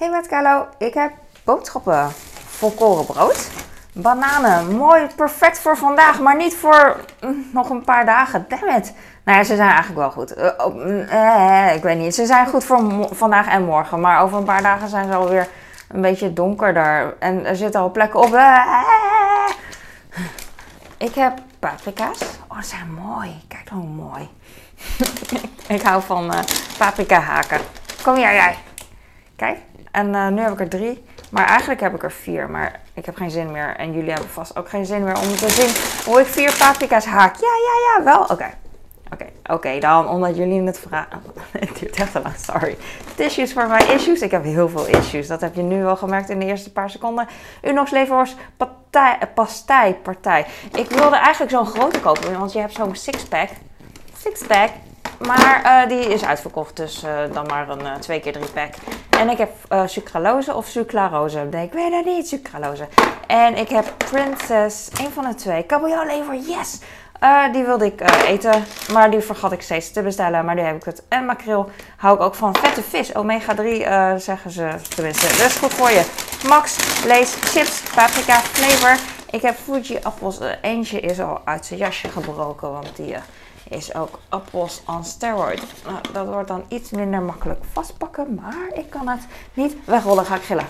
Hey met Carlo, ik heb boodschappen. Volkorenbrood, bananen, mooi, perfect voor vandaag, maar niet voor mm, nog een paar dagen. Damn it. Nou ja, ze zijn eigenlijk wel goed. Eh, oh, mm, eh, ik weet niet, ze zijn goed voor vandaag en morgen, maar over een paar dagen zijn ze alweer een beetje donkerder. En er zitten al plekken op. Eh, ik heb paprika's. Oh, ze zijn mooi. Kijk hoe mooi. ik hou van paprika haken. Kom hier jij. Kijk, en eh, nu heb ik er drie. Maar eigenlijk heb ik er vier. Maar ik heb geen zin meer. En jullie hebben vast ook geen zin meer om te zien hoe ik vier paprika's haak. Ja, ja, ja, wel. Oké. Oké, oké, dan omdat jullie het vragen. het duurt echt te lang, sorry. Tissues voor mijn issues. Ik heb heel veel issues. Dat heb je nu wel gemerkt in de eerste paar seconden. Unox Leverhorst partij, eh, partij. Ik wilde eigenlijk zo'n grote kopen, want je hebt zo'n sixpack. Sixpack. Maar eh, die is uitverkocht, dus dan maar een eh, twee keer drie pack. En ik heb eh sucralose of sucralose. Nee, ik weet het niet, sucralose. En ik heb Princess, een van de twee. Kabeljauwlever, yes! Eh, die wilde ik eh, eten, maar die vergat ik steeds te bestellen. Maar nu heb ik het. En makreel hou ik ook van. Vette vis, omega 3 eh, zeggen ze tenminste. Dat is goed voor je. Max, lees, chips, paprika, flavor. Ik heb Fuji appels. Eentje is al uit zijn jasje gebroken, want die is ook appels on steroid. Nou, dat wordt dan iets minder makkelijk vastpakken, maar ik kan het niet wegrollen. Ga ik gillen.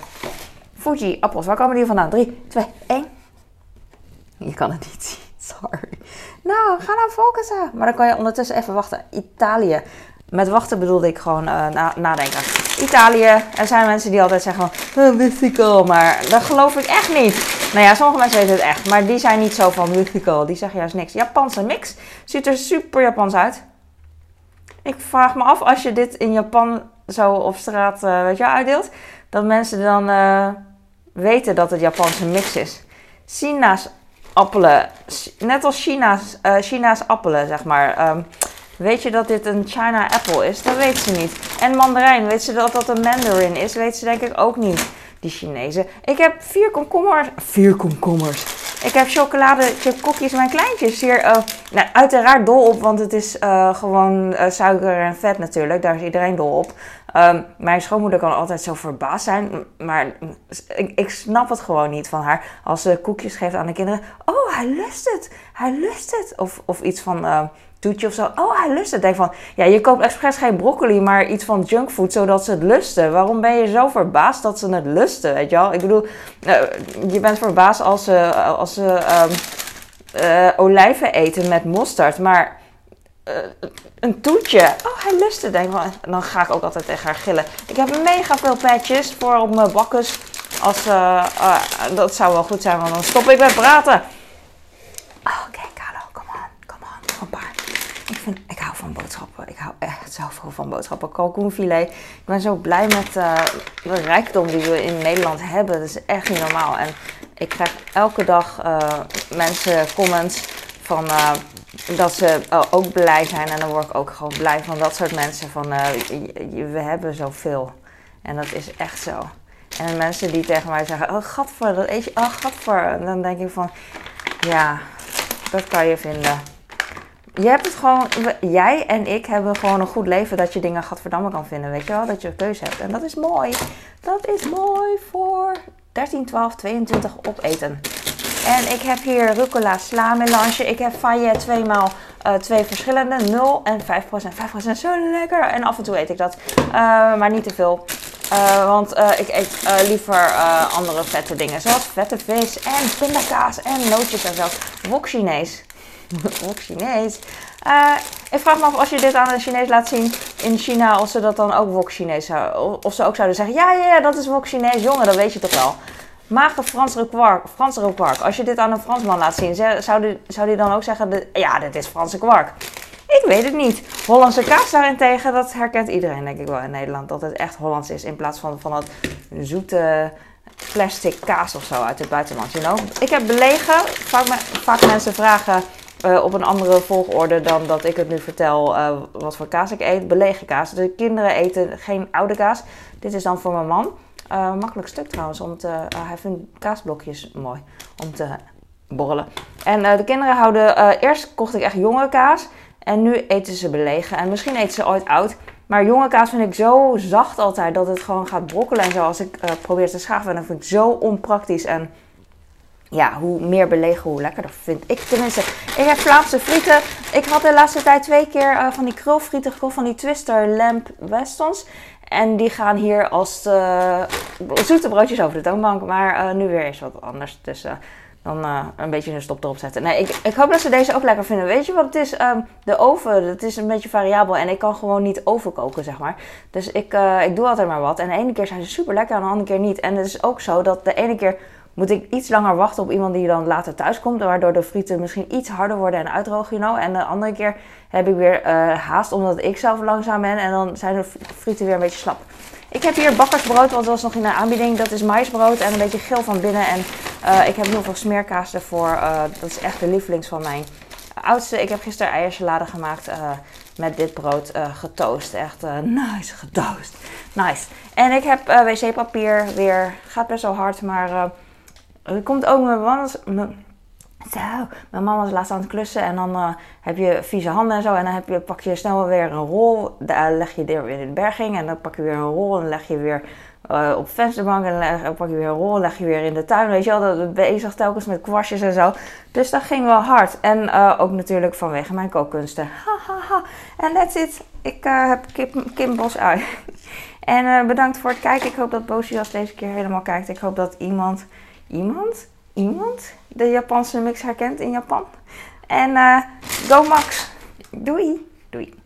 Fuji appels, waar komen die vandaan? 3, 2, 1. Je kan het niet zien, sorry. Nou, ga nou focussen. Maar dan kan je ondertussen even wachten. Italië. Met wachten bedoelde ik gewoon eh, na- nadenken. Italië. Er zijn mensen die altijd zeggen van, "Eh, wist ik al. Maar dat geloof ik echt niet. Nou ja, sommige mensen weten het echt. Maar die zijn niet zo van, wist ik al. Die zeggen juist niks. Japanse mix. Ziet er super Japans uit. Ik vraag me af, als je dit in Japan zo op straat, eh, weet je, uitdeelt. Dat mensen dan eh, weten dat het Japanse mix is. China's appelen. Net als China's, China's appelen, zeg maar. Ehm, weet je dat dit een China apple is? Dat weet ze niet. En mandarijn, weet ze dat dat een mandarin is? Weet ze denk ik ook niet. Die Chinezen. Ik heb vier komkommers. Vier komkommers. Ik heb chocolade chip koekjes, mijn kleintjes hier. eh, nou, uiteraard dol op, want het is eh, gewoon eh, suiker en vet natuurlijk. Daar is iedereen dol op. Ehm, mijn schoonmoeder kan altijd zo verbaasd zijn. Maar ik, ik snap het gewoon niet van haar. Als ze koekjes geeft aan de kinderen. Oh, hij lust het. Hij lust het. Of, of iets van toetje of zo. Oh, hij lust het. Denk van, ja, je koopt expres geen broccoli, maar iets van junkfood, zodat ze het lusten. Waarom ben je zo verbaasd dat ze het lusten, weet je wel? Ik bedoel, eh, je bent verbaasd als ze, als ze ehm, eh, olijven eten met mosterd, maar eh, een toetje. Oh, hij lust het. Denk van, dan ga ik ook altijd tegen haar gillen. Ik heb mega veel patches voor op mijn bakkes. Als, dat zou wel goed zijn, want dan stop ik met praten. Oh, Oké, Carlo, come on, come on, nog een paar. Ik, ik hou van boodschappen. Ik hou echt zoveel van boodschappen. Kalkoenfilet. Ik ben zo blij met eh, de rijkdom die we in Nederland hebben. Dat is echt niet normaal. En ik krijg elke dag eh, mensen comments van eh, dat ze ook blij zijn. En dan word ik ook gewoon blij van dat soort mensen. Van we hebben zoveel. En dat is echt zo. En mensen die tegen mij zeggen, oh gadver, dat eet je, oh gadver. En dan denk ik van, ja, dat kan je vinden. Je hebt het gewoon, jij en ik hebben gewoon een goed leven dat je dingen gadverdamme kan vinden, weet je wel? Dat je een keuze hebt. En dat is mooi. Dat is mooi voor 13, 12, 22 opeten. En ik heb hier rucola sla melange. Ik heb faillet tweemaal eh twee verschillende, 0 en 5%. 5% zo lekker. En af en toe eet ik dat, Eh, maar niet te veel. Eh, want ik eet liever andere vette dingen, zoals vette vis en pindakaas en nootjes en zo. Wok Chinees. Wok Chinees. Eh, ik vraag me af als je dit aan een Chinees laat zien in China, of ze dat dan ook wok Chinees zou, of ze ook zouden zeggen, ja, ja, ja, dat is wok Chinees, jongen, dat weet je toch wel. Mager Franse kwark, Franse kwark. Als je dit aan een Fransman laat zien, zou die, zou die dan ook zeggen, ja, dit is Franse kwark. Ik weet het niet. Hollandse kaas daarentegen, dat herkent iedereen denk ik wel in Nederland. Dat het echt Hollands is in plaats van, van dat zoete plastic kaas of zo uit het buitenland. Ik heb belegen. Vaak, vaak mensen vragen eh, op een andere volgorde dan dat ik het nu vertel eh, wat voor kaas ik eet. Belegen kaas. De kinderen eten geen oude kaas. Dit is dan voor mijn man. Eh, makkelijk stuk trouwens. Om te, hij vindt kaasblokjes mooi om te borrelen. En de kinderen houden... eerst kocht ik echt jonge kaas. En nu eten ze belegen. En misschien eten ze ooit oud. Maar jonge kaas vind ik zo zacht altijd dat het gewoon gaat brokkelen en zo. Als ik probeer te schaven, dan vind ik zo onpraktisch. En ja, hoe meer belegen, hoe lekkerder vind ik. Tenminste, ik heb Vlaamse frieten. Ik had de laatste tijd twee keer uh, van die krulfrieten gekocht, van die Twister Lamp Westons. En die gaan hier als uh, zoete broodjes over de toonbank. Maar nu weer eens wat anders. Dus dan een beetje een stop erop zetten. Nee, ik, ik hoop dat ze deze ook lekker vinden. Weet je wat het is? Um, de oven, het is een beetje variabel. En ik kan gewoon niet overkoken, zeg maar. Dus ik, ik doe altijd maar wat. En de ene keer zijn ze super lekker en de andere keer niet. En het is ook zo dat de ene keer moet ik iets langer wachten op iemand die dan later thuis komt. Waardoor de frieten misschien iets harder worden en uitdrogen, you know. En de andere keer heb ik weer uh, haast omdat ik zelf langzaam ben. En dan zijn de frieten weer een beetje slap. Ik heb hier bakkersbrood, want dat was nog in de aanbieding. Dat is maisbrood en een beetje geel van binnen. En uh, ik heb heel veel smeerkaas ervoor. Uh, dat is echt de lievelings van mijn oudste. Ik heb gisteren eiersalade gemaakt met dit brood getoast. Echt nice, getoast. Nice. En ik heb wc-papier weer. Gaat best wel hard, maar er komt ook mijn zo, mijn mama was laatst aan het klussen en dan uh, heb je vieze handen en zo. En dan heb je, pak je snel weer een rol, daar leg je er weer in de berging. En dan pak je weer een rol en leg je weer uh, op vensterbank. En dan pak je weer een rol en leg je weer in de tuin. Weet je wel, dat bezig telkens met kwastjes en zo. Dus dat ging wel hard. En ook natuurlijk vanwege mijn kookkunsten. Hahaha. En that's it. Ik heb Kim, Kim Bos uit. en bedankt voor het kijken. Ik hoop dat Bosias deze keer helemaal kijkt. Ik hoop dat iemand, iemand iemand de Japanse mix herkent in Japan. En uh, go Max! Doei! Doei!